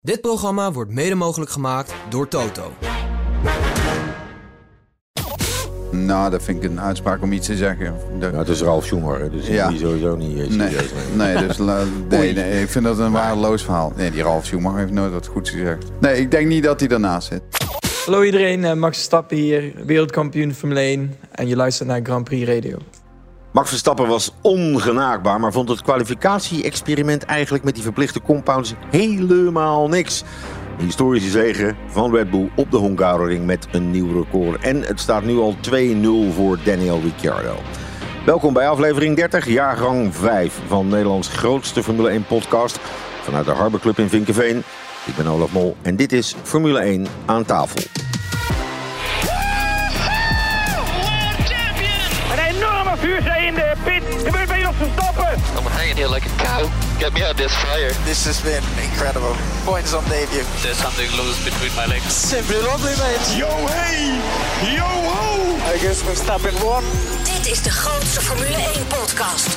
Dit programma wordt mede mogelijk gemaakt door Toto. Nou, dat vind ik een uitspraak om iets te zeggen. De- Nou, het is Ralf Schumacher, dus Ja. die sowieso niet eh, nee, serieus nemen. nee, dus, nee, nee, ik vind dat een waardeloos verhaal. Nee, die Ralf Schumacher heeft nooit wat goeds gezegd. Nee, ik denk niet dat hij daarnaast zit. Hallo iedereen, eh, Max Verstappen hier, wereldkampioen Formule 1 en je luistert naar Grand Prix Radio. Max Verstappen was ongenaakbaar, maar vond het kwalificatie-experiment eigenlijk met die verplichte compounds helemaal niks. Een historische zege van Red Bull op de Hungaroring met een nieuw record. En het staat nu al 2-0 voor Daniel Ricciardo. Welkom bij aflevering 30, jaargang 5 van Nederlands grootste Formule 1 podcast vanuit de Harbor Club in Vinkenveen. Ik ben Olaf Mol en dit is Formule 1 aan tafel. Hanging here like a cow. Get me out of this fire. This has been incredible. Points on debut. There's something loose between my legs. Simply lovely, mate. Yo hey, yo ho. I guess Verstappen won. Dit is de grootste Formule 1 podcast.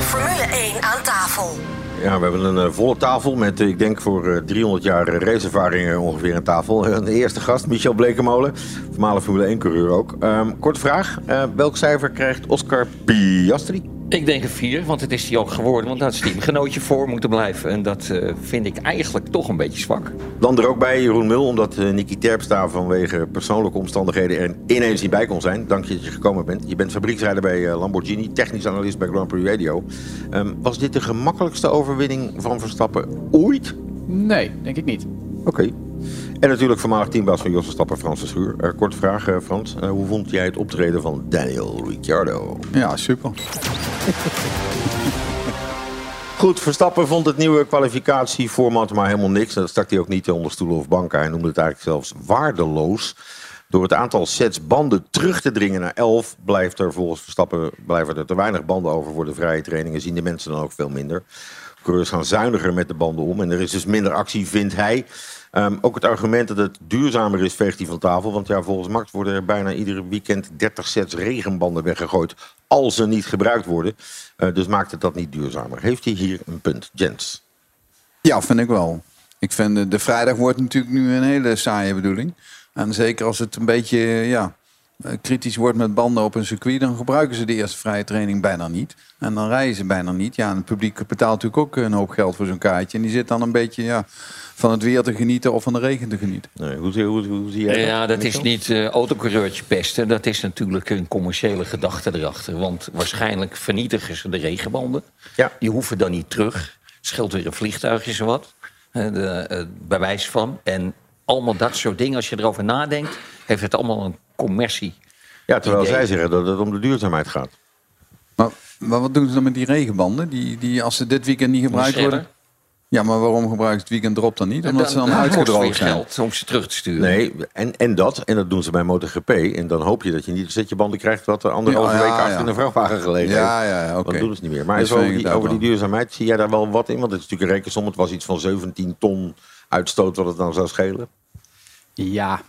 Formule 1 aan tafel. Ja, we hebben een eh, volle tafel met, eh, ik denk voor eh, 300 jaar eh, raceervaring eh, ongeveer een tafel. De eerste gast, Michel Blekemolen, voormalig Formule 1-coureur ook. Ehm, korte vraag, welk cijfer krijgt Oscar Piastri? Ik denk een 4, want het is hij ook geworden. Want dat is teamgenootje voor moeten blijven. En dat eh, vind ik eigenlijk toch een beetje zwak. Dan er ook bij Jeroen Mul, omdat eh, Nicky Terpstra vanwege persoonlijke omstandigheden er ineens niet bij kon zijn. Dank je dat je gekomen bent. Je bent fabrieksrijder bij eh, Lamborghini, technisch analist bij Grand Prix Radio. Ehm, was dit de gemakkelijkste overwinning van Verstappen ooit? Nee, denk ik niet. Oké. En natuurlijk voormalig teambaas van Jos Verstappen, Frans de Schuur. Eh, korte vraag, eh, Frans. Eh, hoe vond jij het optreden van Daniel Ricciardo? Ja, super. Goed, Verstappen vond het nieuwe kwalificatieformat maar helemaal niks. Dat stak hij ook niet onder stoelen of banken. Hij noemde het eigenlijk zelfs waardeloos. Door het aantal sets banden terug te dringen naar 11... blijft er volgens Verstappen blijven er te weinig banden over voor de vrije trainingen. Zien de mensen dan ook veel minder. Coureurs gaan zuiniger met de banden om. En er is dus minder actie, vindt hij. Ehm, ook het argument dat het duurzamer is, veegt hij van tafel. Want ja, volgens Max worden er bijna ieder weekend 30 sets regenbanden weggegooid. Als ze niet gebruikt worden. Eh, dus maakt het dat niet duurzamer. Heeft hij hier een punt, Jens? Ja, vind ik wel. Ik vind de, de vrijdag wordt natuurlijk nu een hele saaie bedoeling. En zeker als het een beetje ja, eh, kritisch wordt met banden op een circuit, dan gebruiken ze de eerste vrije training bijna niet. En dan rijden ze bijna niet. Ja, en het publiek betaalt natuurlijk ook een hoop geld voor zo'n kaartje. En die zit dan een beetje ja, van het weer te genieten of van de regen te genieten. Nee, hoe, zie- hoe, hoe zie jij dat? Ja, dat is niet eh autocoureurtje pesten. Dat is natuurlijk een commerciële gedachte erachter. Want waarschijnlijk vernietigen ze de regenbanden. Ja. Die hoeven dan niet terug. Scheelt weer een vliegtuigje zo wat. Eh, de, eh, bewijs van. En allemaal dat soort dingen. Als je erover nadenkt, heeft het allemaal een commercie. Ja, terwijl idee. zij zeggen dat het om de duurzaamheid gaat. Maar, maar wat doen ze dan met die regenbanden? Die, die als ze dit weekend niet gebruikt worden? Ja, maar waarom gebruiken ze het weekend erop dan niet? Omdat ze dan weer uitgedroogd zijn. geld om ze terug te sturen. Nee, en, en dat, en dat doen ze bij MotoGP. En dan hoop je dat je niet een setje banden krijgt... wat er anderhalve Ja, ja, week achter ja. in een vrachtwagen gelegen Ja, heeft. ja, ja, oké. Dat doen ze niet meer. Maar even over die, over die duurzaamheid, zie jij daar wel wat in? Want het is natuurlijk een rekensom. Het was iets van 17 ton uitstoot wat het dan zou schelen. Ja,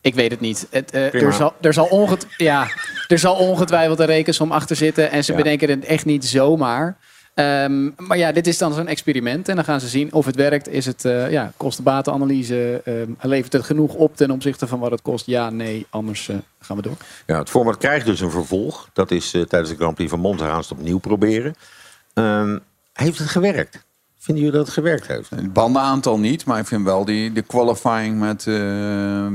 ik weet het niet. Het, eh, er, zal, er, zal onget, ja, er zal ongetwijfeld een rekensom achter zitten. En ze Ja. bedenken het echt niet zomaar. Ehm, maar ja, dit is dan zo'n experiment. En dan gaan ze zien of het werkt. Is het eh, ja, kostenbatenanalyse? ehm, levert het genoeg op ten opzichte van wat het kost? Ja, nee, anders eh, gaan we door. Ja, het format krijgt dus een vervolg. Dat is tijdens de Grand Prix van Monza gaan ze het opnieuw proberen. Ehm, heeft het gewerkt? Vinden jullie dat het gewerkt heeft? Het bandenaantal niet, maar ik vind wel die de qualifying met eh,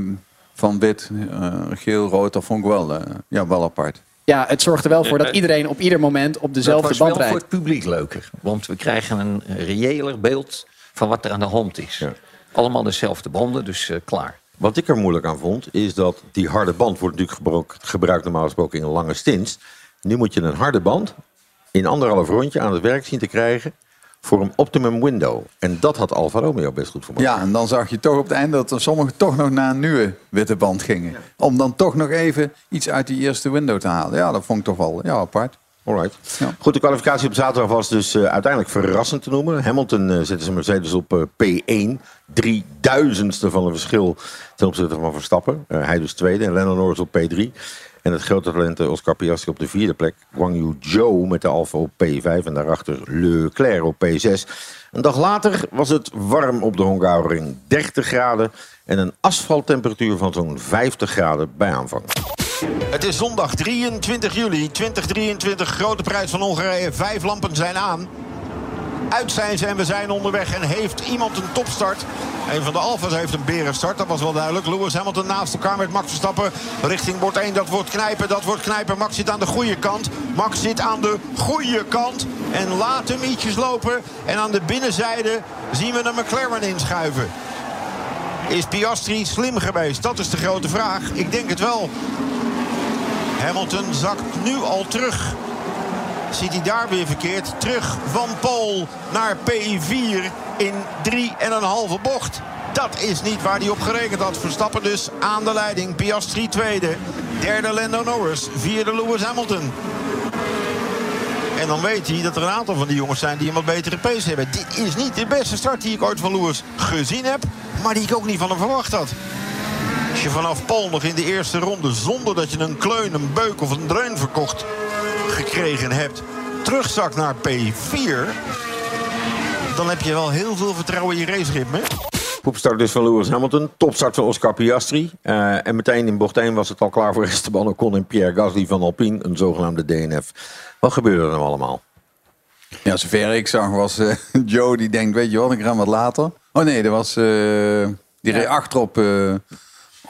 van wit, eh, geel, rood, dat vond ik wel, eh, ja, wel apart. Ja, het zorgt er wel voor dat iedereen op ieder moment op dat dezelfde was band wel voor rijdt. het publiek leuker. Want we krijgen een reëler beeld van wat er aan de hand is. Ja. Allemaal dezelfde banden, dus eh, klaar. Wat ik er moeilijk aan vond, is dat die harde band wordt natuurlijk gebruik- gebruikt normaal gesproken in lange stints. Nu moet je een harde band in anderhalf rondje aan het werk zien te krijgen voor een optimum window. En dat had Alfa Romeo best goed voor. Ja, en dan zag je toch op het einde dat er sommigen toch nog naar een nieuwe witte band gingen. Om dan toch nog even iets uit die eerste window te halen. Ja, dat vond ik toch wel ja, apart. Alright. Ja. Goed, de kwalificatie op zaterdag was dus eh, uiteindelijk verrassend te noemen. Hamilton eh, zette zijn Mercedes op eh, P1. Drieduizendste van een verschil ten opzichte van Verstappen. Hij dus tweede en Lennon Norris op P3. En het grote talent eh, Oscar Piastri op de vierde plek. Guang Yu Zhou met de Alfa op P5 en daarachter Leclerc op P6. Een dag later was het warm op de Hongaroring. 30 graden en een asfalttemperatuur van zo'n 50 graden bij aanvang. Het is zondag 23 juli 2023. Grote prijs van Hongarije. Vijf lampen zijn aan. Uit zijn ze en we zijn onderweg. En heeft iemand een topstart? Een van de Alfa's heeft een berenstart. Dat was wel duidelijk. Lewis Hamilton naast elkaar met Max Verstappen. Richting bord 1. Dat wordt knijpen. Dat wordt knijpen. Max zit aan de goede kant. Max zit aan de goede kant. En laat hem ietsjes lopen. En aan de binnenzijde zien we een McLaren inschuiven. Is Piastri slim geweest? Dat is de grote vraag. Ik denk het wel. Hamilton zakt nu al terug. Zit hij daar weer verkeerd? Terug van Pol naar P4 in 3,5 bocht. Dat is niet waar hij op gerekend had. Verstappen dus aan de leiding. Piastri tweede. Derde Lando Norris. Vierde Lewis Hamilton. En dan weet hij dat er een aantal van die jongens zijn die een wat betere pace hebben. Dit is niet de beste start die ik ooit van Lewis gezien heb. Maar die ik ook niet van hem verwacht had. Als je vanaf Pol nog in de eerste ronde zonder dat je een kleun, een beuk of een dreun verkocht gekregen hebt, terugzakt naar P4, dan heb je wel heel veel vertrouwen in je raceritme. Poepstart dus van Lewis Hamilton. Topstart van Oscar Piastri. Uh, en meteen in bocht 1 was het al klaar voor Esteban Ocon en Pierre Gasly van Alpine. Een zogenaamde DNF. Wat gebeurde er nou allemaal? Ja, zover ik zag was uh, Joe die denkt, weet je wat, ik ga wat later. Oh nee, dat was... Uh, die reed achterop...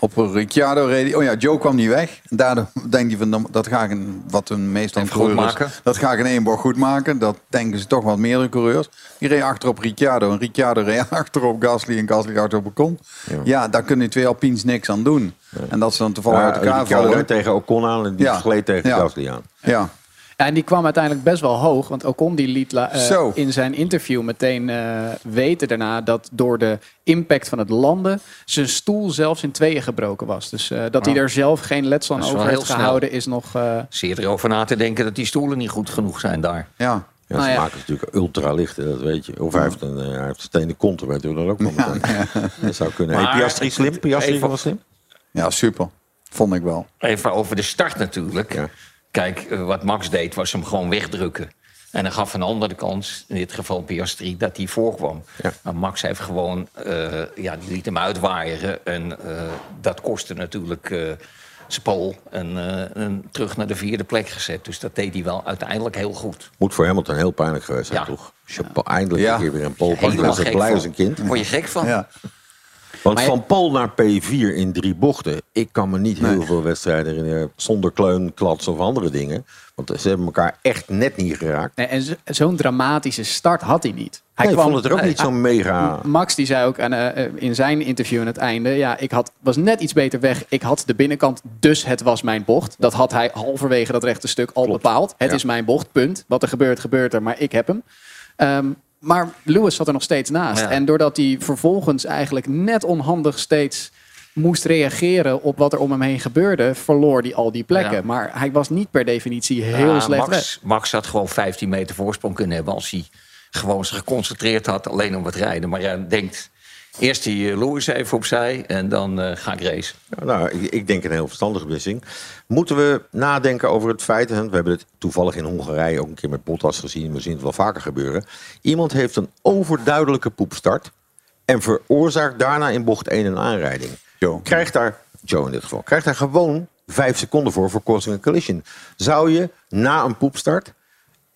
Op Ricciardo reed Oh ja, Joe kwam niet weg. Daardoor denk je van dat ga ik een, wat een meestal goed maken. Dat ga ik in één bocht goed maken. Dat denken ze toch wat meerdere coureurs. Die reed achterop Ricciardo en Ricciardo reed achterop Gasly en Gasly achterop Ocon. Ja, ja daar kunnen die twee Alpines niks aan doen. En dat ze dan toevallig ja, uit elkaar vallen. tegen Ocon aan en die Ja. gleed tegen. Gasly aan. Ja, Ja, en die kwam uiteindelijk best wel hoog. Want Ocon die liet eh, in zijn interview meteen eh, weten daarna... dat door de impact van het landen zijn stoel zelfs in tweeën gebroken was. Dus eh, dat hij er zelf geen letsel aan over heeft snel. gehouden is nog... eh, Zeer erover na te denken dat die stoelen niet goed genoeg zijn daar. ja. Ja, Nou ze ja. maken natuurlijk ultra licht, dat weet je. Of hij heeft een, eh, hij heeft stenen kont, dat weten we dat ook nog. Dat zou kunnen. Hey, Maar- Piastri slim? Piastri Even- was slim? ja, super. Vond ik wel. Even over de start natuurlijk. Kijk, eh, wat Max deed was hem gewoon wegdrukken. En dan gaf de andere kant, in dit geval Piastri, dat hij voorkwam. Ja. Maar Max heeft gewoon, eh, ja, die liet hem uitwaaieren. En eh, dat kostte natuurlijk eh zijn pol. En, eh, en terug naar de vierde plek gezet. Dus dat deed hij wel uiteindelijk heel goed. Moet voor Hamilton heel pijnlijk geweest zijn, Ja. toch? Chapeau, eindelijk Ja. een keer weer een pole. Helemaal Hij was gek blij van. als een kind. Daar word je gek van. Ja. Want Maar je- van Pol naar P4 in drie bochten. Ik kan me niet heel veel wedstrijden herinneren zonder kleun, klats of andere dingen. Want ze hebben elkaar echt net niet geraakt. nee, en zo- zo'n dramatische start had hij niet. Hij kwam- vond het er ook niet zo mega... Max die zei ook aan, eh, eh, in zijn interview aan het einde... ja, ik had, was net iets beter weg. Ik had de binnenkant, dus het was mijn bocht. Dat had hij halverwege dat rechte stuk al Klopt. bepaald. Het Ja. is mijn bocht, punt. Wat er gebeurt, gebeurt er, maar ik heb hem. Ehm, maar Lewis zat er nog steeds naast. Ja. En doordat hij vervolgens eigenlijk net onhandig steeds moest reageren op wat er om hem heen gebeurde, verloor hij al die plekken. Ja. Maar hij was niet per definitie heel Ja, slecht. Max, Max had gewoon 15 meter voorsprong kunnen hebben als hij gewoon zich geconcentreerd had alleen om het rijden. Maar ja, denkt eerst die eh, Lewis even opzij en dan eh, ga ik racen. Ja, Nou, ik, ik denk een heel verstandige beslissing. Moeten we nadenken over het feit... en we hebben het toevallig in Hongarije ook een keer met Bottas gezien... we zien het wel vaker gebeuren. Iemand heeft een overduidelijke poepstart... en veroorzaakt daarna in bocht 1 een aanrijding. Joe. Krijgt daar, Joe in dit geval, krijgt daar gewoon vijf seconden voor... voor causing a collision. Zou je na een poepstart...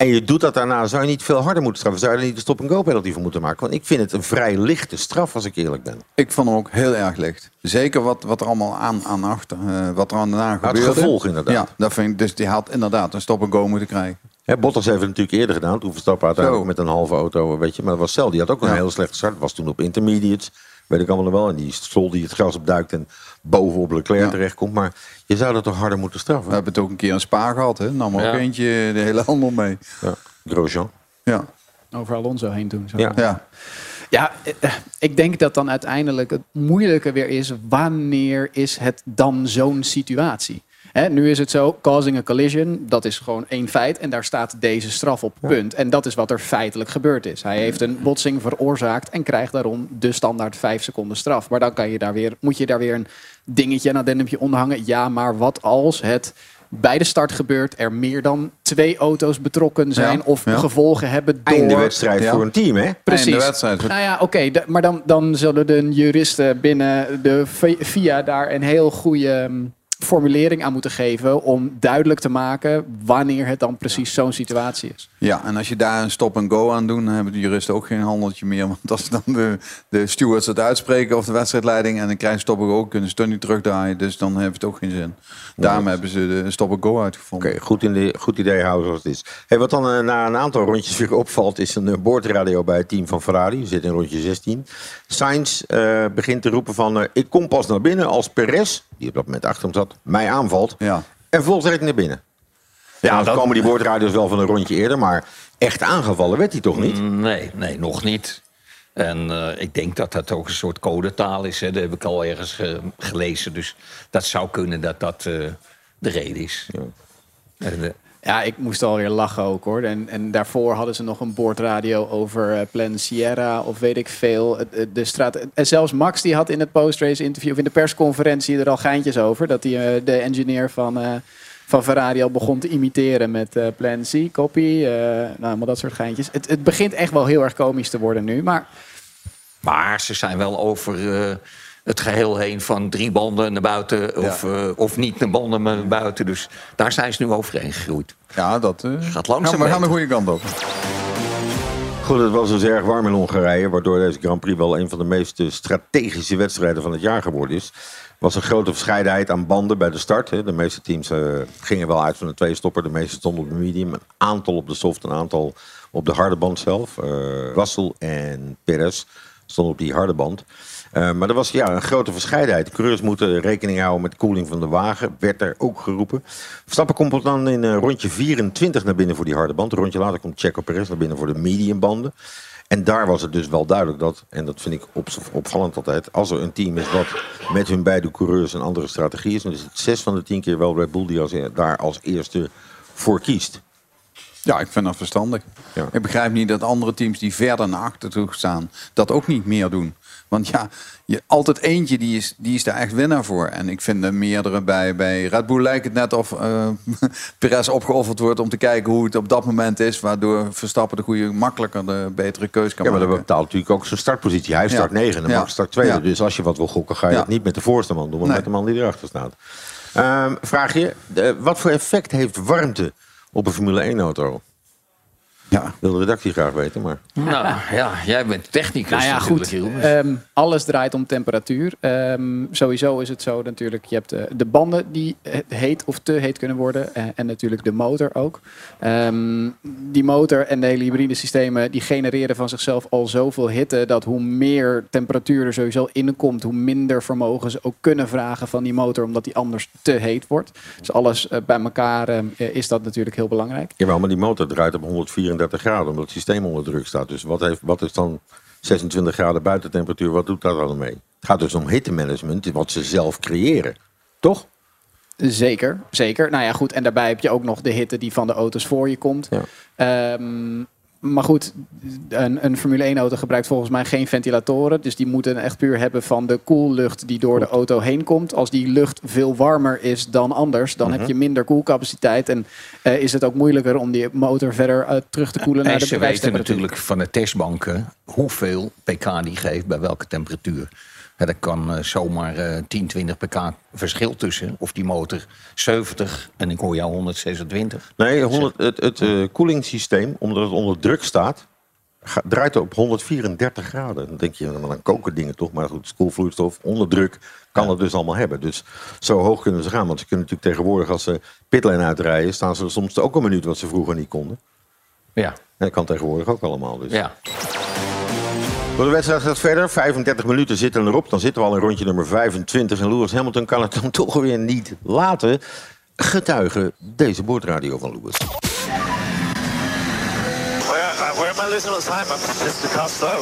en je doet dat daarna, zou je niet veel harder moeten straffen? Zou je er niet de stop-and-go penalty voor moeten maken? Want ik vind het een vrij lichte straf, als ik eerlijk ben. Ik vond hem ook heel erg licht. Zeker wat, wat er allemaal aan, aan achter, eh, wat er aan daarna het gebeurde. gevolg inderdaad. Ja, dat vind ik, dus die had inderdaad een stop-and-go moeten krijgen. Hè, Bottas heeft het natuurlijk eerder gedaan. Toen Verstappen uiteindelijk Zo. met een halve auto, weet je. Maar dat was Cel, die had ook een Ja. hele slechte start. Was toen op intermediates, weet ik allemaal wel. En die stol die het gras opduikt en bovenop Leclerc Ja. terechtkomt. Maar je zou dat toch harder moeten straffen? We hebben het ook een keer een spa gehad. Hè? Nam ook Ja. eentje de hele handel mee. Ja. Grosjean. Ja, Over Alonso heen doen. Zo. Ja. ja. Ja, eh, ik denk dat dan uiteindelijk het moeilijke weer is... wanneer is het dan zo'n situatie? Hè, nu is het zo, causing a collision, dat is gewoon één feit. En daar staat deze straf op, punt. En dat is wat er feitelijk gebeurd is. Hij heeft een botsing veroorzaakt en krijgt daarom de standaard vijf seconden straf. Maar dan kan je daar weer, moet je daar weer een dingetje en addendumje onderhangen. Ja, maar wat als het bij de start gebeurt, er meer dan twee auto's betrokken zijn Ja, of ja. gevolgen hebben door... Einde wedstrijd Ja. voor een team, hè? Precies. Einde wedstrijd. Nou ja, oké, maar dan, dan zullen de juristen binnen de VIA daar een heel goede mm, formulering aan moeten geven om duidelijk te maken wanneer het dan precies zo'n situatie is. Ja, en als je daar een stop-and-go aan doet, dan hebben de juristen ook geen handeltje meer. Want als dan de, de stewards het uitspreken of de wedstrijdleiding en dan krijgen ze stop-and-go, kunnen ze toch niet terugdraaien. Dus dan heeft het ook geen zin. Daarom hebben ze de stop-and-go uitgevonden. Oké, goed, in de, goed idee houden zoals het is. Hey, wat dan eh, na een aantal rondjes weer opvalt, is een eh, boordradio bij het team van Ferrari. We zitten in rondje 16. Sainz eh, begint te roepen van, ik kom pas naar binnen als Perez, die op dat moment achter hem zat, mij aanvalt. Ja. En volgens reed hij naar binnen. Ja, dan dat- komen die boordradio's wel van een rondje eerder, maar echt aangevallen werd hij toch niet? Nee, nee, nog niet. En eh, ik denk dat dat ook een soort codetaal is. Hè. Dat heb ik al ergens ge- gelezen. Dus dat zou kunnen dat dat eh, de reden is. En, eh, Ja, ik moest alweer lachen ook hoor. En, en daarvoor hadden ze nog een boordradio over eh, Plan Sierra of weet ik veel. De straat, en zelfs Max die had in het post-race interview of in de persconferentie er al geintjes over. Dat hij de engineer van, eh, van Ferrari al begon te imiteren met eh, Plan C, copy. eh, nou, allemaal dat soort geintjes. Het, het begint echt wel heel erg komisch te worden nu. Maar maar ze zijn wel over eh, het geheel heen van drie banden naar buiten. Of, of niet naar banden maar naar buiten. Dus daar zijn ze nu overheen gegroeid. Ja, dat Gaat langzaam gaan we gaan de goede kant op. Goed, het was dus erg warm in Hongarije, waardoor deze Grand Prix wel een van de meest eh, strategische wedstrijden van het jaar geworden is. was een grote verscheidenheid aan banden bij de start. De meeste teams eh, gingen wel uit van een twee-stopper. De meeste stonden op de medium. Een aantal op de soft, een aantal op de harde band zelf. Eh Russell en Perez stonden op die harde band. Eh, maar er was ja, een grote verscheidenheid. De coureurs moeten rekening houden met de koeling van de wagen. Werd er ook geroepen. Verstappen komt dan in eh, rondje 24 naar binnen voor die harde band. Een rondje later komt Checo Perez naar binnen voor de mediumbanden. En daar was het dus wel duidelijk dat, en dat vind ik op, opvallend altijd, als er een team is wat met hun beide coureurs een andere strategie is, dan is het zes van de tien keer wel Red Bull die als, daar als eerste voor kiest. Ja, ik vind dat verstandig. Ja. Ik begrijp niet dat andere teams die verder naar achter toe staan, dat ook niet meer doen. Want ja, je, altijd eentje die is, die is daar echt winnaar voor. En ik vind er meerdere bij. Bij Red Bull lijkt het net of eh Perez opgeofferd wordt om te kijken hoe het op dat moment is. Waardoor Verstappen de goede, makkelijker de betere keus kan Ja, maar dat maken. bepaalt natuurlijk ook zijn startpositie. Hij start Ja. 9 en Ja. Max start 2. Ja. Dus als je wat wil gokken, ga je het niet met de voorste man doen, maar Nee. met de man die erachter staat. Ehm, vraag je, de- wat voor effect heeft warmte op een Formule 1 auto? Ja. Wil de redactie graag weten, maar... Nou ja, jij bent technicus Nou ja, goed. Ehm, alles draait om temperatuur. Ehm, sowieso is het zo natuurlijk, je hebt eh, de banden die heet of te heet kunnen worden. eh, en natuurlijk de motor ook. Ehm, die motor en de hele hybride systemen die genereren van zichzelf al zoveel hitte... dat hoe meer temperatuur er sowieso inkomt... hoe minder vermogen ze ook kunnen vragen van die motor... omdat die anders te heet wordt. Dus alles eh, bij elkaar is dat natuurlijk heel belangrijk. Jawel, maar die motor draait op 134 graden, omdat het systeem onder druk staat. Dus wat, heeft, wat is dan 26 graden buitentemperatuur, wat doet dat dan mee? Het gaat dus om hittemanagement, wat ze zelf creëren. Toch? Zeker, zeker. Nou ja, goed. En daarbij heb je ook nog de hitte die van de auto's voor je komt. Ja. Ehm, maar goed, een, een Formule 1-auto gebruikt volgens mij geen ventilatoren. Dus die moeten echt puur hebben van de koellucht die door de auto heen komt. Als die lucht veel warmer is dan anders, dan Mhm. heb je minder koelcapaciteit. En eh, is het ook moeilijker om die motor verder eh, terug te koelen naar En de ze weten natuurlijk van de testbanken hoeveel pk die geeft bij welke temperatuur. Ja, er kan eh, zomaar eh 10, 20 pk verschil tussen. Of die motor 70 en ik hoor jou 126. Nee, 100, het, het eh, koelingssysteem, omdat het onder druk staat, ga- draait op 134 graden. Dan denk je, dan koken dingen toch. Maar goed, koelvloeistof onder druk kan het dus allemaal hebben. Dus zo hoog kunnen ze gaan. Want ze kunnen natuurlijk tegenwoordig, als ze pitlane uitrijden, staan ze er soms ook een minuut wat ze vroeger niet konden. Ja, En dat kan tegenwoordig ook allemaal. Dus. ja. De wedstrijd gaat verder. 35 minuten zitten erop. Dan zitten we al in rondje nummer 25. En Lewis Hamilton kan het dan toch weer niet laten. Getuigen deze boordradio van Lewis. Where, uh, where am I losing all the time? I'm just the car slow.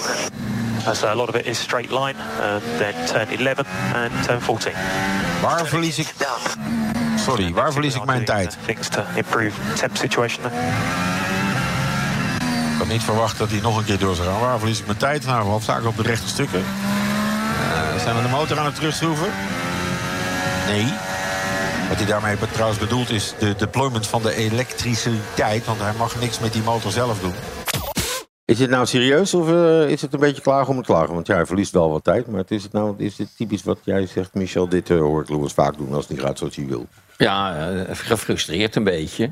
Uh, so a lot of it is straight line, uh, then turn 11 and turn 14. Waar verlies ik... Sorry, waar verlies ik mijn tijd? Things to improve temp situation had niet verwacht dat hij nog een keer door zou gaan. Waar verlies ik mijn tijd? Nou, hoofdzakelijk op de rechte stukken. Eh, zijn we de motor aan het terugschroeven? Nee. Wat hij daarmee trouwens bedoelt is de deployment van de elektriciteit. Want hij mag niks met die motor zelf doen. Is dit nou serieus of eh, is het een beetje klagen om het klagen? Want ja, hij verliest wel wat tijd. Maar het is, het nou, is dit typisch wat jij zegt, Michel? Dit eh, hoor ik Lewis vaak doen als het niet gaat zoals hij wil. Ja, gefrustreerd een beetje.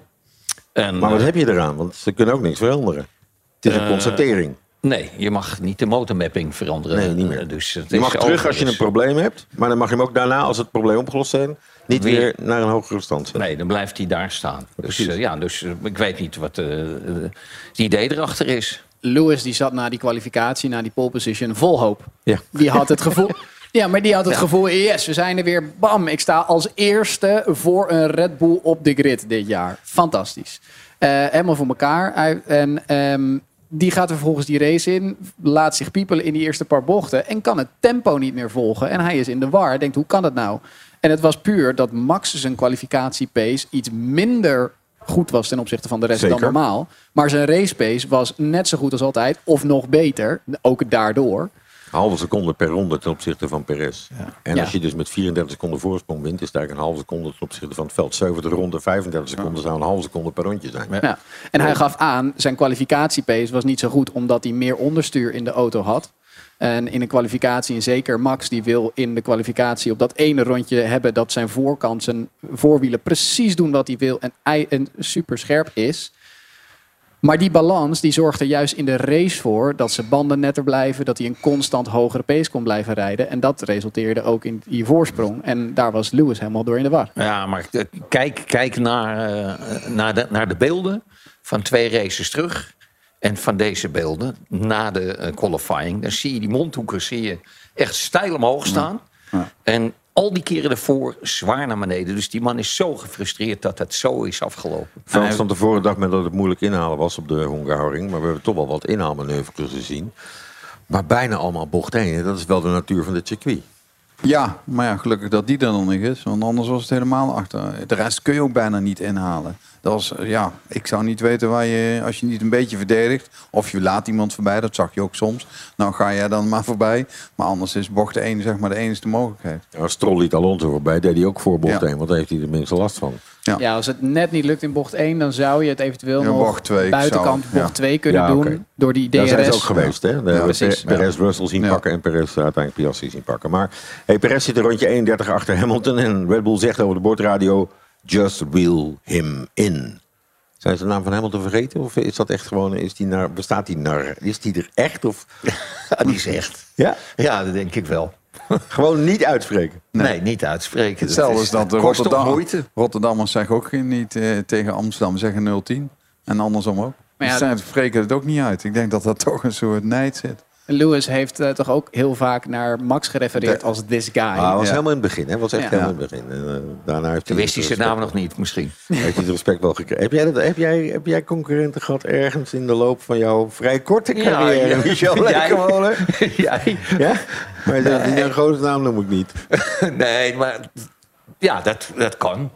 En, Maar wat heb je eraan? Want ze kunnen ook niks veranderen. Het is een Eh, constatering. Nee, je mag niet de motormapping veranderen. Nee, niet meer. Eh, Dus het Je is mag terug als je een probleem hebt. Maar dan mag je hem ook daarna, als het probleem opgelost is, niet Weer- weer naar een hogere stand zetten. Nee, dan blijft hij daar staan. Dus, eh, ja, dus ik weet niet wat het idee erachter is. Lewis die zat na die kwalificatie, na die pole position, vol hoop. Ja. Die had het gevoel. Ja, maar die had het Ja. gevoel, yes, we zijn er weer. Bam, ik sta als eerste voor een Red Bull op de grid dit jaar. Fantastisch. Eh, helemaal voor elkaar. En ehm, die gaat vervolgens die race in, laat zich piepelen in die eerste paar bochten en kan het tempo niet meer volgen. En hij is in de war. Denkt, hoe kan dat nou? En het was puur dat Max zijn kwalificatiepace iets minder goed was ten opzichte van de rest Zeker. dan normaal. Maar zijn race pace was net zo goed als altijd, of nog beter. Ook daardoor. Halve seconde per ronde ten opzichte van Perez. En Ja. als je dus met 34 seconden voorsprong wint, is het eigenlijk een halve seconde ten opzichte van het veld. 7 ronde, 35 seconden zou een halve seconde per rondje zijn. Ja. En hij gaf aan, zijn kwalificatiepace was niet zo goed omdat hij meer onderstuur in de auto had. En in een kwalificatie, en zeker Max, die wil in de kwalificatie op dat ene rondje hebben dat zijn voorkant, zijn voorwielen precies doen wat hij wil en, en super scherp is. Maar die balans die zorgt er juist in de race voor dat zijn banden netter blijven, dat hij een constant hogere pace kon blijven rijden. En dat resulteerde ook in die voorsprong. En daar was Lewis helemaal door in de war. Ja, maar eh, kijk, kijk naar, eh, naar, de, naar de beelden van twee races terug. En van deze beelden na de eh, qualifying. Dan zie je die mondhoeken zie je echt stijl omhoog staan. En al die keren ervoor zwaar naar beneden. Dus die man is zo gefrustreerd dat het zo is afgelopen. Frans van tevoren dacht men dat het moeilijk inhalen was op de Hungaroring. Maar we hebben toch wel wat inhaalmanoeuvres gezien. Maar bijna allemaal bocht heen. Dat is wel de natuur van dit circuit. Ja, maar ja, gelukkig dat die er dan nog is. Want anders was het helemaal achter. De rest kun je ook bijna niet inhalen. Dat eh, ja, ik zou niet weten waar je, als je niet een beetje verdedigt. Of je laat iemand voorbij, dat zag je ook soms. Nou ga jij dan maar voorbij. Maar anders is bocht 1 zeg maar de enige mogelijkheid. Ja, Stroll liet Alonso voorbij, deed hij ook voor bocht Ja. heen. Want daar heeft hij de minste last van. Ja. als het net niet lukt in bocht 1, dan zou je het eventueel Ja, nog bocht twee buitenkant zou- ja. bocht 2 kunnen Ja, doen. Door die DRS. Daar zijn ze ook geweest, hè? Precies. Pe- Perez Russell zien Ja. pakken en Perez uiteindelijk Piastri zien pakken. Maar hey, Perez zit een rondje 31 achter Hamilton. En Red Bull zegt over de bordradio, just wheel him in. Zijn ze de naam van Hamilton vergeten? Of is dat echt gewoon, is die naar, bestaat die naar, is die er echt? Of die is echt. ja? Ja, dat denk ik wel. gewoon niet uitspreken. Nee, niet uitspreken. Hetzelfde is- dat toch Rotterdam, moeite. Rotterdammers zeggen ook niet eh, tegen Amsterdam, zeggen 010. En andersom ook. Maar ja, Maar ja, spreken het ook niet uit. Ik denk dat dat toch een soort nijd zit. Lewis heeft eh, toch ook heel vaak naar Max gerefereerd als this guy. Ah, was Ja. helemaal in het begin. Hè? was echt Ja. helemaal in het begin. En, eh, daarna heeft wist hij zijn naam nog niet, misschien. Heeft hij het respect wel gekregen. Heb jij, dat, heb, jij, heb jij concurrenten gehad ergens in de loop van jouw vrij korte carrière? ja. Michel Jij. Lekkermolen? Jij? Ja? Maar die, die grote naam noem ik niet. Nee, maar ja, dat, dat kan.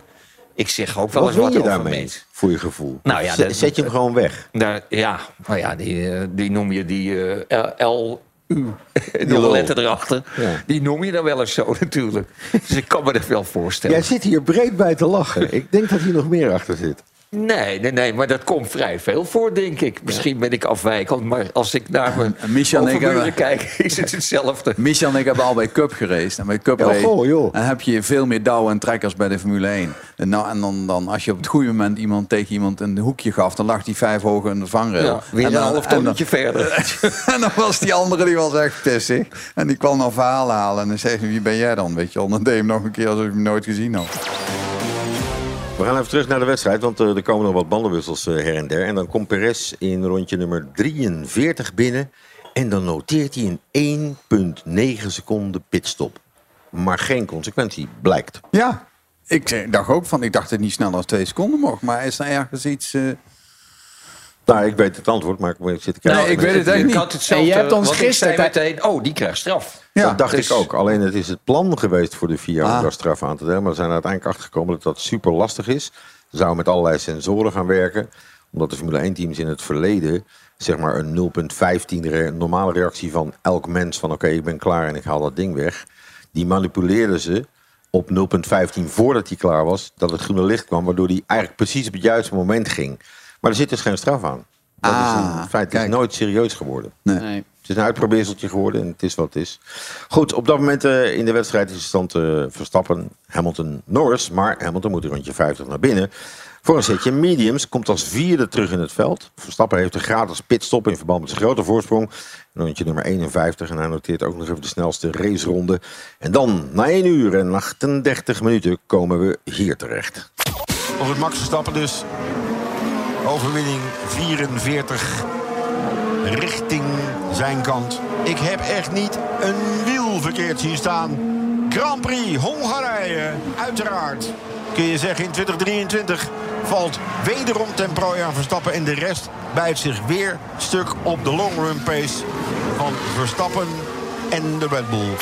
Ik zeg ook wel Wat eens wat je over daarmee, mensen. voor je gevoel? Nou ja, Zet- dat- Zet je hem gewoon weg. Daar, ja, nou ja, die, eh, die noem je die eh, L. U. Een letter erachter. Ja. Die noem je dan wel eens zo natuurlijk. Dus ik kan me dat wel voorstellen. Jij zit hier breed bij te lachen. Ik denk dat hier nog meer achter zit. Nee, nee, nee, maar dat komt vrij veel voor, denk ik. Misschien ben ik afwijkend, maar als ik naar mijn Michel en ik overburen kijk, is het hetzelfde. Michel en ik hebben al bij Cup geraced. En bij Cup Ja, race- goh, joh. dan heb je veel meer douwen en trekkers bij de Formule 1. En, nou, en dan, dan, als je op het goede moment iemand tegen iemand een hoekje gaf... dan lag die vijf hoog in de vangrail. Ja, weer en een dan, half en dan- tonnetje verder. en dan was die andere, die was echt pissig. En die kwam dan verhalen halen. En dan zei hij, wie ben jij dan? Weet je dan deed hij hem nog een keer alsof ik hem nooit gezien had. We gaan even terug naar de wedstrijd, want eh, er komen nog wat bandenwissels eh, her en der. En dan komt Perez in rondje nummer 43 binnen. En dan noteert hij een 1,9 seconden pitstop. Maar geen consequentie, blijkt. Ja, ik eh, dacht ook van, ik dacht dat het niet sneller dan twee seconden mocht. Maar is er ergens iets... Nou, ik weet het antwoord, maar ik zit te kijken. Nee, ik weet het echt Ik niet. had hetzelfde, En je hebt ons gisteren- meteen, oh, die krijgt straf. Ja, dat dacht dus- ik ook. Alleen het is het plan geweest voor de vier jaar om Ah. daar straf aan te delen. Maar we zijn er uiteindelijk achtergekomen dat dat super lastig is. Ze zouden met allerlei sensoren gaan werken. Omdat de Formule 1 teams in het verleden zeg maar een 0,15 re- normale reactie van elk mens van oké, ik ben klaar en ik haal dat ding weg. Die manipuleerden ze op 0.15 voordat hij klaar was, dat het groene licht kwam, waardoor hij eigenlijk precies op het juiste moment ging. Maar er zit dus geen straf aan. Dat is Ah, in feite is nooit serieus geworden. Nee. Nee. Het is een uitprobeerseltje geworden en het is wat het is. Goed, op dat moment eh, in de wedstrijd is de stand eh, Verstappen, Hamilton, Norris. Maar Hamilton moet een rondje 50 naar binnen. Voor een setje mediums komt als vierde terug in het veld. Verstappen heeft een gratis pitstop in verband met zijn grote voorsprong. Rondje nummer 51 en hij noteert ook nog even de snelste raceronde. En dan, na 1 uur en 38 minuten, komen we hier terecht. Of het Max Verstappen dus. Overwinning 44 richting zijn kant. Ik heb echt niet een wiel verkeerd zien staan. Grand Prix Hongarije, uiteraard. Kun je zeggen in 2023 valt wederom ten aan Verstappen. En de rest bijt zich weer stuk op de long run pace van Verstappen en de Red Bull.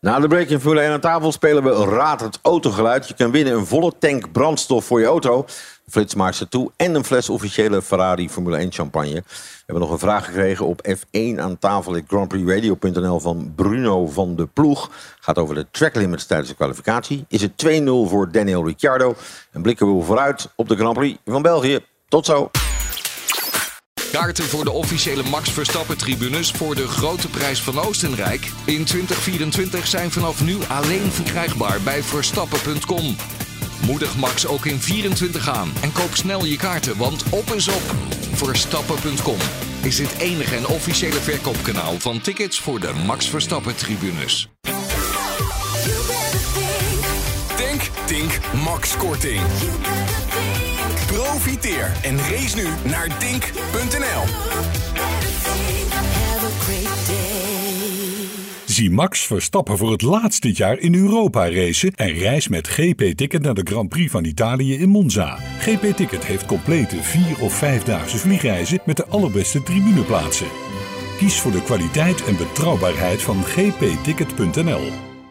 Na de break in Formule 1 aan tafel spelen we Raad het autogeluid. Je kan winnen een volle tank brandstof voor je auto. Een flitsmaster toe en een fles officiële Ferrari Formule 1 champagne. We hebben nog een vraag gekregen op F1 aan tafel. grandprixradio.nl van Bruno van de Ploeg. Gaat over de track limits tijdens de kwalificatie. Is het 2-0 voor Daniel Ricciardo. En blikken we vooruit op de Grand Prix van België. Tot zo. Kaarten voor de officiële Max Verstappen tribunes voor de grote prijs van Oostenrijk in 2024 zijn vanaf nu alleen verkrijgbaar bij verstappen.com. Moedig Max ook in 24 aan en koop snel je kaarten, want op is op. Verstappen.com is het enige en officiële verkoopkanaal van tickets voor de Max Verstappen tribunes. Denk, Tink, Max Korting. Profiteer en race nu naar dink.nl. Zie Max Verstappen voor het laatst dit jaar in Europa racen en reis met GP Ticket naar de Grand Prix van Italië in Monza. GP Ticket heeft complete vier- of vijfdaagse vliegreizen met de allerbeste tribuneplaatsen. Kies voor de kwaliteit en betrouwbaarheid van gpticket.nl.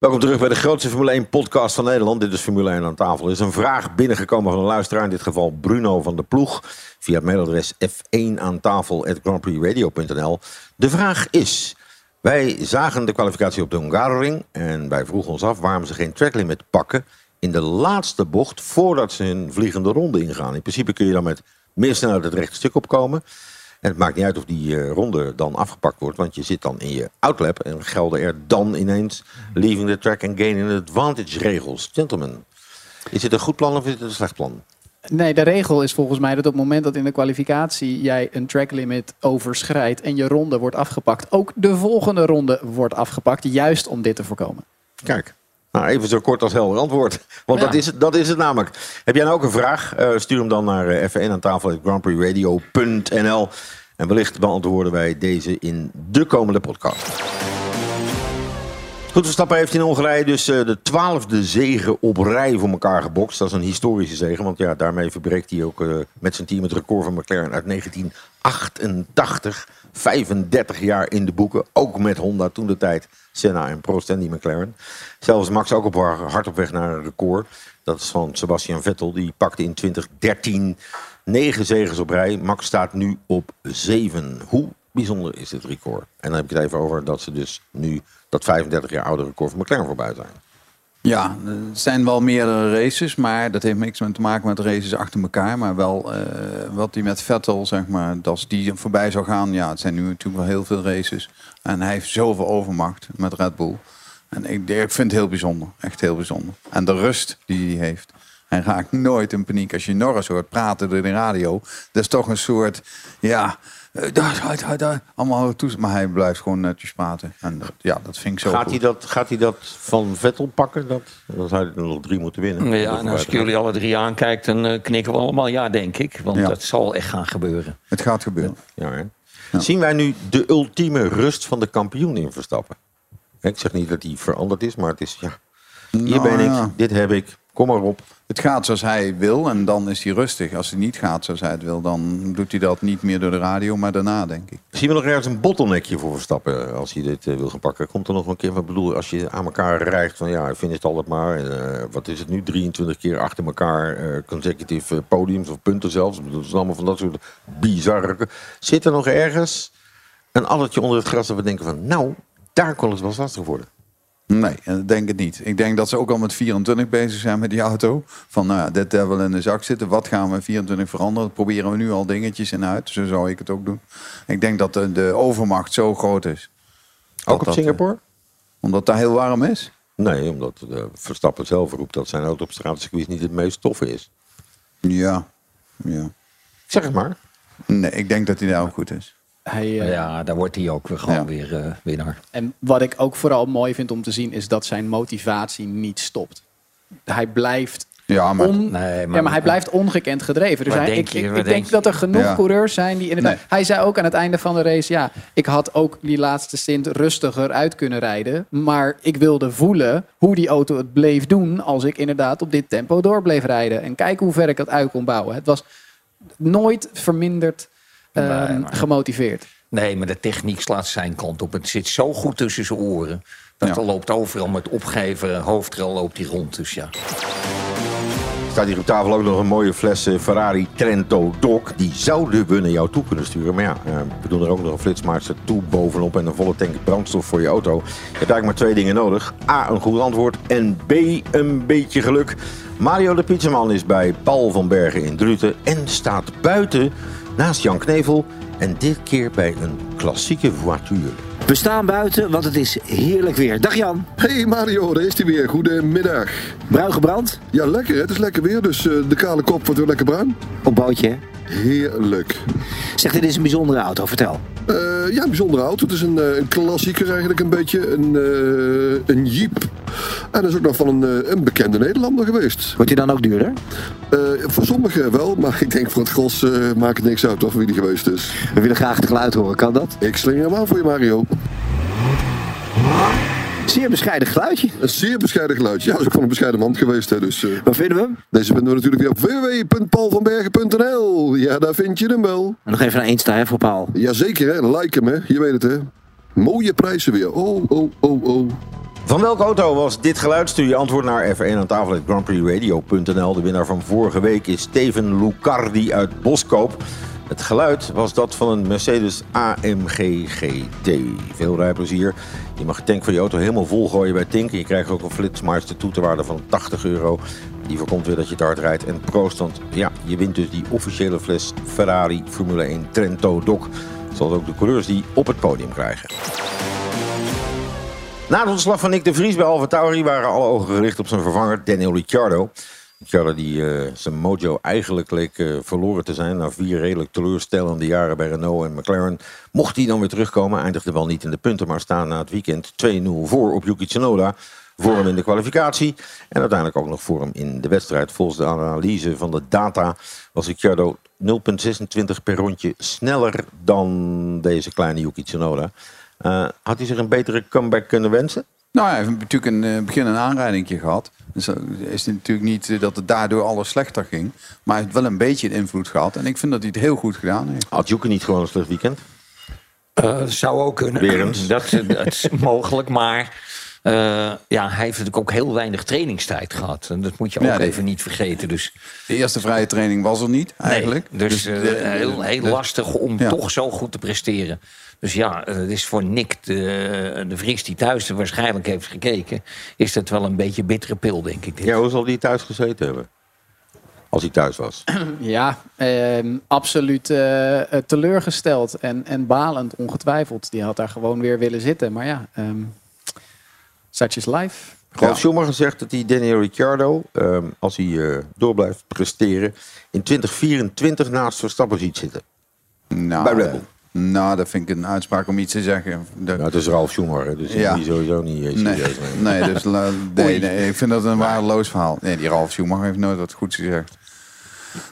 Welkom terug bij de grootste Formule 1 podcast van Nederland. Dit is Formule 1 aan tafel. Er is een vraag binnengekomen van een luisteraar. In dit geval Bruno van de Ploeg. Via het mailadres f1 aan tafel De vraag is... Wij zagen de kwalificatie op de Hungaroring. En wij vroegen ons af waarom ze geen tracklimit pakken... in de laatste bocht voordat ze hun vliegende ronde ingaan. In principe kun je dan met meer snelheid het rechte stuk opkomen... En het maakt niet uit of die eh, ronde dan afgepakt wordt, want je zit dan in je outlap en gelden er dan ineens leaving the track and gaining advantage regels. Gentlemen, is het een goed plan of is het een slecht plan? Nee, de regel is volgens mij dat op het moment dat in de kwalificatie jij een track limit overschrijdt en je ronde wordt afgepakt, ook de volgende ronde wordt afgepakt, juist om dit te voorkomen. Kijk, nou, even zo kort als helder antwoord. Want Ja. dat, is het, dat is het namelijk. Heb jij nou ook een vraag? Eh, stuur hem dan naar eh, F1 aan tafel grandprixradio.nl En wellicht beantwoorden wij deze in de komende podcast. Goed, Verstappen heeft in Hongarije dus eh, de twaalfde zege op rij voor elkaar gebokst. Dat is een historische zege, want ja, daarmee verbreekt hij ook met zijn team het record van McLaren uit 1988. 35 jaar in de boeken, ook met Honda toen de tijd. Senna en Prost en die McLaren. Zelfs Max ook op hard op weg naar een record. Dat is van Sebastian Vettel. Die pakte in 2013 negen zegens op rij. Max staat nu op zeven. Hoe bijzonder is dit record? En dan heb ik het even over dat ze dus nu dat 35 jaar oude record van McLaren voorbij zijn. Ja, er zijn wel meerdere races, maar dat heeft niks met te maken met races achter elkaar. Maar wel eh, wat hij met Vettel, zeg maar, als die voorbij zou gaan. Ja, het zijn nu natuurlijk wel heel veel races. En hij heeft zoveel overmacht met Red Bull. En ik, ik vind het heel bijzonder, echt heel bijzonder. En de rust die hij heeft. Hij raakt nooit in paniek. Als je Norris hoort praten door de radio, dat is toch een soort, ja, daar, daar, daar, daar, allemaal toe. Maar hij blijft gewoon netjes praten. En dat- ja, dat vind ik zo Gaat goed. hij, dat, gaat hij dat van Vettel pakken? Dat, dan zou hij er nog drie moeten winnen. Ja, en als ik jullie alle drie aankijk, dan eh, knikken we allemaal ja, denk ik. Want Ja. dat zal echt gaan gebeuren. Het gaat gebeuren. Ja, hè? Zien wij nu de ultieme rust van de kampioen in Verstappen? Ik zeg niet dat hij veranderd is, maar het is ja. Hier Nou, ben ik, ja. dit heb ik. Kom maar op. Het gaat zoals hij wil en dan is hij rustig. Als het niet gaat zoals hij het wil, dan doet hij dat niet meer door de radio, maar daarna, denk ik. Zien we nog ergens een bottleneckje voor Verstappen eh, als hij dit eh, wil gaan pakken? Komt er nog een keer, wat bedoel, als je aan elkaar rijgt van ja, finish het altijd maar. Eh, wat is het nu? 23 keer achter elkaar eh, consecutive podiums of punten zelfs. Ik bedoel, is allemaal van dat soort bizarre. Zit er nog ergens een addertje onder het gras dat we denken van nou, daar kon het wel lastig worden? Nee, ik denk het niet. Ik denk dat ze ook al met 24 bezig zijn met die auto. Van nou ja, dit hebben we in de zak zitten. Wat gaan we in 24 veranderen? Dat proberen we nu al dingetjes in uit. Zo zou ik het ook doen. Ik denk dat de, de overmacht zo groot is. Dat Ook op dat, Singapore? eh, Omdat daar heel warm is? Nee, omdat eh, Verstappen zelf roept dat zijn auto op straatcircuit niet het meest toffe is. Ja. ja. Zeg het maar. Nee, ik denk dat hij daar ook goed is. Hij, eh, Ja, daar wordt hij ook weer gewoon weer eh, winnaar. En wat ik ook vooral mooi vind om te zien is dat zijn motivatie niet stopt. Hij blijft. Ja, maar- on- Nee, ja, maar hij blijft ongekend gedreven. Dus hij, denk ik, je- ik, denk denk je? dat er genoeg Ja. coureurs zijn die inderdaad. Nee. Hij zei ook aan het einde van de race: ja, ik had ook die laatste stint rustiger uit kunnen rijden. Maar ik wilde voelen hoe die auto het bleef doen als ik inderdaad op dit tempo door bleef rijden. En kijken hoe ver ik dat uit kon bouwen. Het was nooit verminderd Nee, maar- gemotiveerd. Nee, maar de techniek slaat zijn kant op. Het zit zo goed tussen zijn oren. Dat er loopt overal met opgeven hoofdrel loopt hij rond. Dus ja. Staat hier op tafel ook nog een mooie fles eh, Ferrari Trento Doc. Die zouden we naar jou toe kunnen sturen. Maar ja, eh, we doen er ook nog een flitsmaster toe bovenop en een volle tank brandstof voor je auto. Je hebt eigenlijk maar twee dingen nodig. A, een goed antwoord en B, een beetje geluk. Mario de Pizzaman is bij Paul van Bergen in Druten en staat buiten naast Jan Knevel. En dit keer bij een klassieke voiture. We staan buiten, want het is heerlijk weer. Dag Jan. Hey Mario, daar is hij weer. Goedemiddag. Bruin gebrand? Ja, lekker. hè? Het is lekker weer, dus eh, de kale kop wordt weer lekker bruin. Op bootje, hè? Heerlijk. Zeg, dit is een bijzondere auto. Vertel. Eh, ja, een bijzondere auto. Het is een, eh, een klassieker eigenlijk een beetje. Een, eh, een Jeep. En dat is ook nog van een, een bekende Nederlander geweest. Wordt hij dan ook duurder? Voor sommigen wel, maar ik denk voor het gros maakt het niks uit toch wie die geweest is. We willen graag het geluid horen. Kan dat? Ik slinger hem aan voor je Mario. Zeer bescheiden geluidje. Een zeer bescheiden geluidje. Ja, dat is ook van een bescheiden man geweest. Hè, dus, eh, Waar vinden we hem? deze vinden we natuurlijk weer op www.paulvanbergen.nl. Ja, daar vind je hem wel. En nog even naar Insta, hè, voor Paul. Jazeker, hè? Like hem, hè? Je weet het, hè? Mooie prijzen weer. Oh, oh, oh, oh. Van welke auto was dit geluid? Stuur je antwoord naar F1 aan tafel grandprixradio.nl. De winnaar van vorige week is Steven Lucardi uit Boskoop. Het geluid was dat van een Mercedes AMG GT. Veel rijplezier. Je mag de tank van je auto helemaal vol gooien bij Tink. En je krijgt ook een flitsmeister toeterwaarde van 80 euro. Die voorkomt weer dat je te hard rijdt. En proost, want ja, je wint dus die officiële fles Ferrari Formule 1 Trento Doc. Zoals ook de coureurs die op het podium krijgen. Na de ontslag van Nick de Vries bij Alfa Tauri waren alle ogen gericht op zijn vervanger Daniel Ricciardo. Ricciardo die eh, zijn mojo eigenlijk eh, verloren te zijn na vier redelijk teleurstellende jaren bij Renault en McLaren. Mocht hij dan weer terugkomen, eindigde wel niet in de punten, maar staan na het weekend 2-0 voor op Yuki Tsunoda. Voor hem in de kwalificatie en uiteindelijk ook nog voor hem in de wedstrijd. Volgens de analyse van de data was Ricciardo 0,26 per rondje sneller dan deze kleine Yuki Tsunoda. Eh, had hij zich een betere comeback kunnen wensen? Nou, hij heeft natuurlijk in het begin een aanrijdingje gehad. Dus is het natuurlijk niet eh, dat het daardoor alles slechter ging. Maar hij heeft wel een beetje een invloed gehad. En ik vind dat hij het heel goed gedaan heeft. Had Joeke niet gewoon een slecht weekend? Eh, zou ook kunnen. Dat, dat is mogelijk, maar eh, ja, hij heeft natuurlijk ook heel weinig trainingstijd gehad. En dat moet je ook Ja, even niet vergeten. Dus, De eerste vrije training was er niet, eigenlijk. Nee, dus eh, de- heel, heel de- lastig om Ja. toch zo goed te presteren. Dus ja, eh, het is voor Nick de, de Vries die thuis er waarschijnlijk heeft gekeken... is dat wel een beetje bittere pil, denk ik. Dit. Ja, hoe zal die thuis gezeten hebben? Als hij thuis was. Ja, ehm, absoluut eh, eh, teleurgesteld en, en balend, ongetwijfeld. Die had daar gewoon weer willen zitten. Maar ja, ehm such is life. Ralf Schumacher zegt dat hij Daniel Ricciardo, ehm, als hij eh, door blijft presteren, in 2024 naast Verstappen ziet zitten. Nou, Bij Red Bull. eh, Nou, dat vind ik een uitspraak om iets te zeggen. De- Nou, het is Ralf Schumacher, dus die Ja. sowieso niet eh, Nee, serieus nemen. nee, dus, la- nee, nee, ik vind dat een waardeloos verhaal. Nee, die Ralf Schumacher heeft nooit wat goeds gezegd.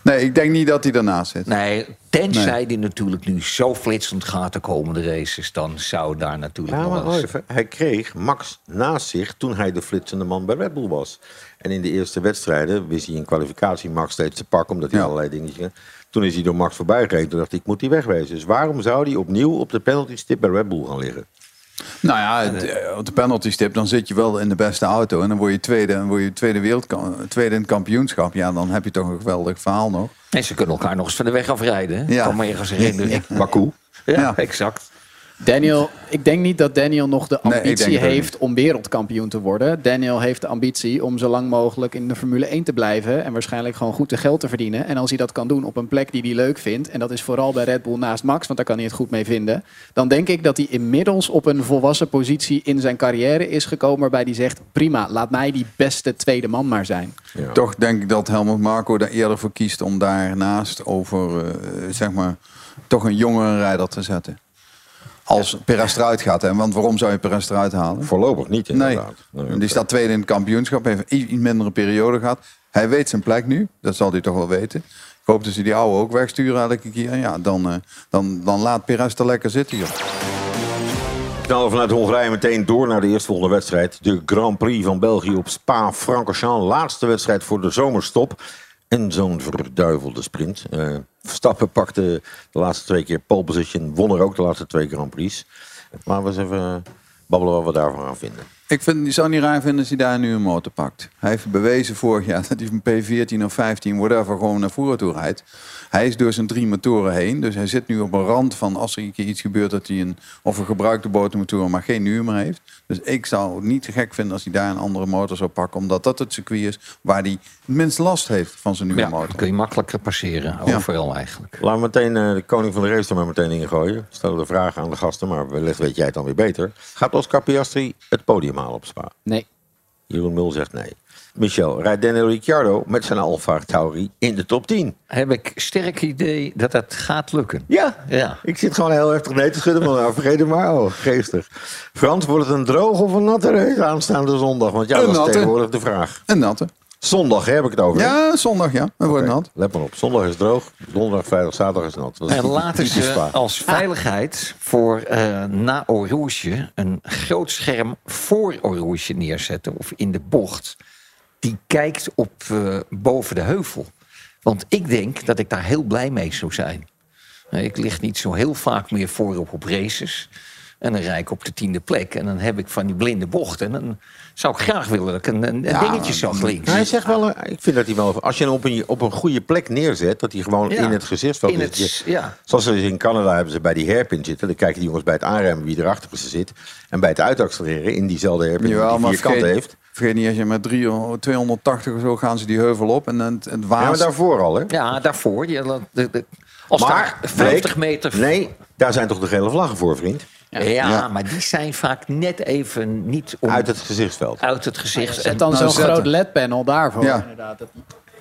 Nee, ik denk niet dat hij daarnaast zit. Nee, tenzij Nee. die natuurlijk nu zo flitsend gaat de komende races... dan zou daar natuurlijk Ja, nog maar wel even. Hij kreeg Max naast zich toen hij de flitsende man bij Red Bull was. En in de eerste wedstrijden wist hij in kwalificatie Max steeds te pakken, omdat hij allerlei dingetjes. Toen is hij door Max voorbij gereden. Toen dacht ik, ik moet hij wegwezen. Dus waarom zou hij opnieuw op de penalty stip bij Red Bull gaan liggen? Nou ja, eh, op de penalty stip, dan zit je wel in de beste auto. En dan word je tweede, en word je tweede, wereldka- tweede in het kampioenschap. Ja, dan heb je toch een geweldig verhaal nog. En ze kunnen elkaar nog eens van de weg afrijden. hè? Ja. Kan me ergens herinneren. Baku. Ja, exact. Daniel, ik denk niet dat Daniel nog de ambitie heeft om wereldkampioen te worden. Daniel heeft de ambitie om zo lang mogelijk in de Formule 1 te blijven. En waarschijnlijk gewoon goed te geld te verdienen. En als hij dat kan doen op een plek die hij leuk vindt. En dat is vooral bij Red Bull naast Max, want daar kan hij het goed mee vinden. Dan denk ik dat hij inmiddels op een volwassen positie in zijn carrière is gekomen. Waarbij hij zegt: prima, laat mij die beste tweede man maar zijn. Toch denk ik dat Helmut Marco daar eerder voor kiest om daarnaast over, eh, zeg maar, toch een jongere rijder te zetten. Als Perez eruit gaat. Hè? Want waarom zou je Perez eruit halen? Voorlopig niet, inderdaad. Nee. Die staat tweede in het kampioenschap. Heeft een iets mindere periode gehad. Hij weet zijn plek nu. Dat zal hij toch wel weten. Ik hoop dat ze die oude ook wegsturen elke keer. Ja, dan, eh, dan, dan laat Perez er lekker zitten. Joh. knallen vanuit Hongarije meteen door naar de eerstvolgende wedstrijd. De Grand Prix van België op Spa-Francorchamps. Laatste wedstrijd voor de zomerstop. En zo'n verduivelde sprint. Eh, Verstappen pakte de laatste twee keer pole position. Won er ook de laatste twee Grand Prix. Laten we eens even babbelen wat we daarvan gaan vinden. Ik vind, je zou niet raar vinden als hij daar nu een motor pakt. Hij heeft bewezen vorig jaar dat hij van P14 of 15, whatever, gewoon naar voren toe rijdt. Hij is door zijn drie motoren heen. Dus hij zit nu op een rand van als er een keer iets gebeurt dat hij een of een gebruikte botermotor maar geen nieuwe meer heeft. Dus ik zou het niet te gek vinden als hij daar een andere motor zou pakken. Omdat dat het circuit is waar hij het minst last heeft van zijn nieuwe Ja, motor. dan kun je makkelijker passeren. Ja. Overal eigenlijk. Laten we meteen eh, de koning van de race er maar meteen in gooien. Stellen de vragen aan de gasten, maar wellicht weet jij het dan weer beter. Gaat Oscar Piastri het podium op Spa? Nee. Jeroen Mul zegt nee. Michel, rijdt Daniel Ricciardo met zijn Alfa Tauri in de top 10? Heb ik sterk idee dat dat gaat lukken. Ja, Ja. ik zit gewoon heel heftig nee te schudden. Maar nou, vergeet het maar. Oh, geestig. Frans, wordt het een droge of een natte race aanstaande zondag? Want ja, Een dat is tegenwoordig de vraag. Een natte. Zondag hè, heb ik het over. Ja, zondag ja. Dat wordt Oké, nat. Let maar op. Zondag is droog. Donderdag, vrijdag, zaterdag is nat. En laten ze als veiligheid voor eh, na Rouge een groot scherm voor Rouge neerzetten. Of in de bocht. Die kijkt op eh, boven de heuvel. Want ik denk dat ik daar heel blij mee zou zijn. Eh, Ik lig niet zo heel vaak meer voorop op races. En dan rijd ik op de tiende plek. En dan heb ik van die blinde bochten. En dan zou ik graag willen dat ik een, een Ja, dingetje zag links. Hij zegt wel, ik vind dat hij wel. Als je hem op een, op een goede plek neerzet, dat hij gewoon Ja, in het gezichtsveld in is. het- Je- ja. Zoals ze in Canada hebben ze bij die hairpin zitten. Dan kijken die jongens bij het aanremmen wie erachter ze zit. En bij het uitaccelereren in diezelfde hairpin Jawel, die maar vier kanten heeft. vergeet niet, als je met 300, 280 of zo gaan ze die heuvel op. En het, het waas... Ja, maar daarvoor al, hè? Ja, daarvoor. Je, de, de- als Maar, daar 50 Blake, meter... Nee, daar zijn toch de gele vlaggen voor, vriend? Ja, Ja. maar die zijn vaak net even niet om, Uit het gezichtsveld. uit het gezicht. Zet dan Nou, zo'n groot LED-panel daarvoor. Ja. Inderdaad. Dat-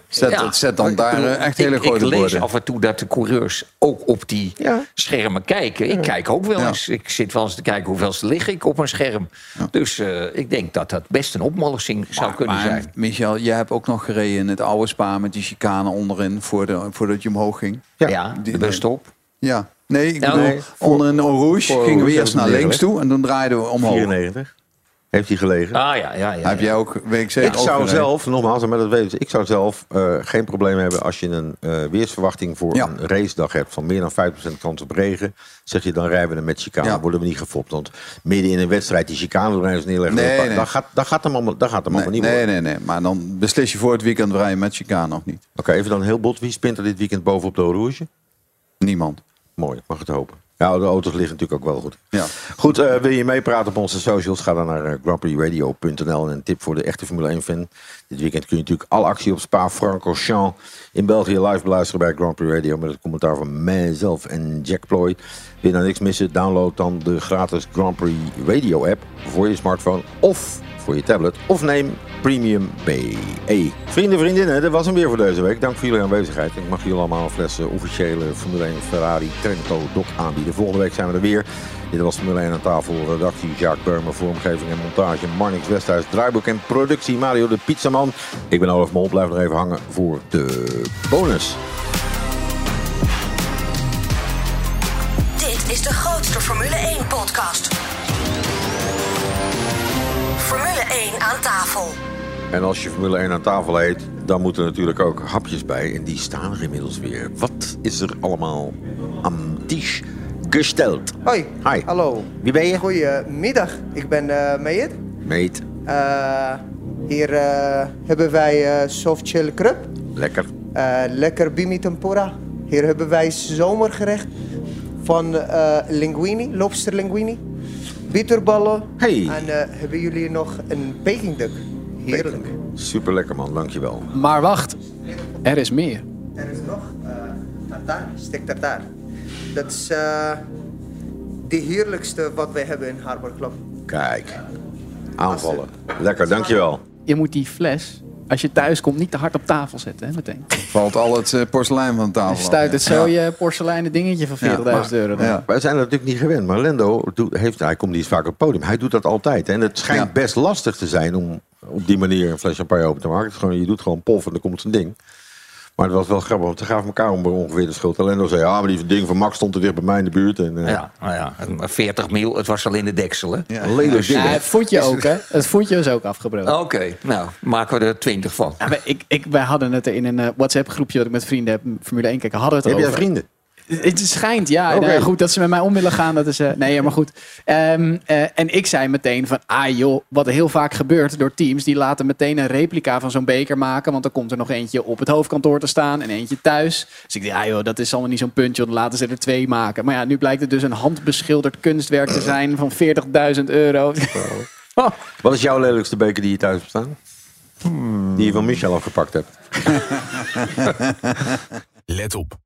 Zet, Ja, zet dan daar bedoel, eh, echt ik- hele grote Ik lees af en toe dat de coureurs ook op die Ja. schermen kijken. Ik kijk ook wel Ja. eens. Ik zit wel eens te kijken hoeveel lig ik op een scherm. Dus eh, ik denk dat dat best een opmolsing zou kunnen maar, zijn. Michel, jij hebt ook nog gereden in het oude spa met die chicane onderin voor de, voordat je omhoog ging. Ja, de busstop. Ja. Nee, ik bedoel, nee, onder een Rouge voor gingen we eerst ik naar links toe en dan draaiden we omhoog. 94. Heeft hij gelegen? Ah ja, ja, ja. Heb jij ook, weet ik zeker, Ik zou gereden? zelf, nogmaals, maar dat weten ze, ik zou zelf eh, geen probleem hebben als je een eh, weersverwachting voor Ja. een racedag hebt van meer dan 5% kans op regen. Zeg je dan rijden we er met chicane, Ja. worden we niet gefopt. Want midden in een wedstrijd die chicane doorheen neerleggen, Nee, dat, nee. dat gaat, dat gaat hem allemaal, dat gaat hem Nee, allemaal niet nee, worden. nee, nee. Maar dan beslis je voor het weekend rijden met chicane of niet. Oké, even dan heel bot. Wie spint er dit weekend bovenop de Rouge? Niemand. Mooi, mag het hopen. Ja, de auto's liggen natuurlijk ook wel goed. Ja. Goed, eh, wil je meepraten op onze socials? Ga dan naar uh, grandprixradio.nl. En een tip voor de echte Formule 1 fan. Dit weekend kun je natuurlijk alle actie op Spa-Francorchamps in België live beluisteren bij Grand Prix Radio. Met het commentaar van mijzelf en Jack Ploy. Wil je nou niks missen? Download dan de gratis Grand Prix Radio app voor je smartphone. Of voor je tablet. Of neem Premium BE. Vrienden, vriendinnen, dat was hem weer voor deze week. Dank voor jullie aanwezigheid. Ik mag jullie allemaal een fles eh, officiële Formule 1 Ferrari Trento Doc aanbieden. Volgende week zijn we er weer. Dit was Formule 1 aan tafel. Redactie Jacques Burmer, vormgeving en montage. Marnix Westhuis, draaiboek en productie. Mario de Pizzaman. Ik ben Olaf Mol. Blijf nog even hangen voor de bonus. Dit is de grootste Formule 1-podcast. Formule 1 aan tafel. En als je Formule 1 aan tafel eet, dan moeten er natuurlijk ook hapjes bij. En die staan er inmiddels weer. Wat is er allemaal aan tisch gesteld? Hoi. Hi. Hallo. Wie ben je? Goedemiddag. Ik ben uh, Meid. Meet. Uh, hier uh, hebben wij uh, softshell krab. Lekker. lekker bimi tempura. Hier hebben wij zomergerecht van linguine, lobster linguine. Bitterballen. Hey. En hebben jullie nog een Peking duck? Heerlijk. Super lekker man, dankjewel. Maar wacht, er is meer. Er is nog tartaar, stek tartaar. Dat is de heerlijkste wat wij hebben in Harbor Club. Kijk, aanvallen. Lekker, dankjewel. Je moet die fles, als je thuis komt, niet te hard op tafel zetten, hè, meteen. Valt al het uh, porselein van tafel. Je stuit het zo je porseleinen dingetje van 40.000 ja, euro. Dan. Ja. Wij zijn dat natuurlijk niet gewend, maar Lendo doet, heeft, hij komt niet vaak op het podium. Hij doet dat altijd. En het schijnt best lastig te zijn om op die manier een fles champagne open te maken. Het is gewoon, je doet gewoon pof en dan komt zijn ding. Maar het was wel grappig, want ze gaven elkaar om ongeveer de schuld. Lendo zei, ja, maar die ding van Max stond er dicht bij mij in de buurt. En, uh... Ja, nou ja, 40 mil, het was al in de deksel, hè? Ja. Dus, ja, het voetje ook, hè? Het voetje is ook afgebroken. Oké, okay, nou, maken we er 20 van. Ja, ik, ik, wij hadden het in een WhatsApp-groepje dat ik met vrienden heb, Formule 1 kijken, hadden we het Heb over. jij vrienden? Het schijnt, ja. Okay. Nou, goed, dat ze met mij om willen gaan, dat is... Uh, nee, maar goed. Um, uh, en ik zei meteen van... Ah joh, wat er heel vaak gebeurt door teams... die laten meteen een replica van zo'n beker maken... want dan komt er nog eentje op het hoofdkantoor te staan... en eentje thuis. Dus ik dacht, ja joh, dat is allemaal niet zo'n puntje... dan laten ze er twee maken. Maar ja, nu blijkt het dus een handbeschilderd kunstwerk te zijn... van 40.000 euro. Oh. Wat is jouw lelijkste beker die je thuis hebt staan? Hmm. Die je van Michel afgepakt hebt. Let op.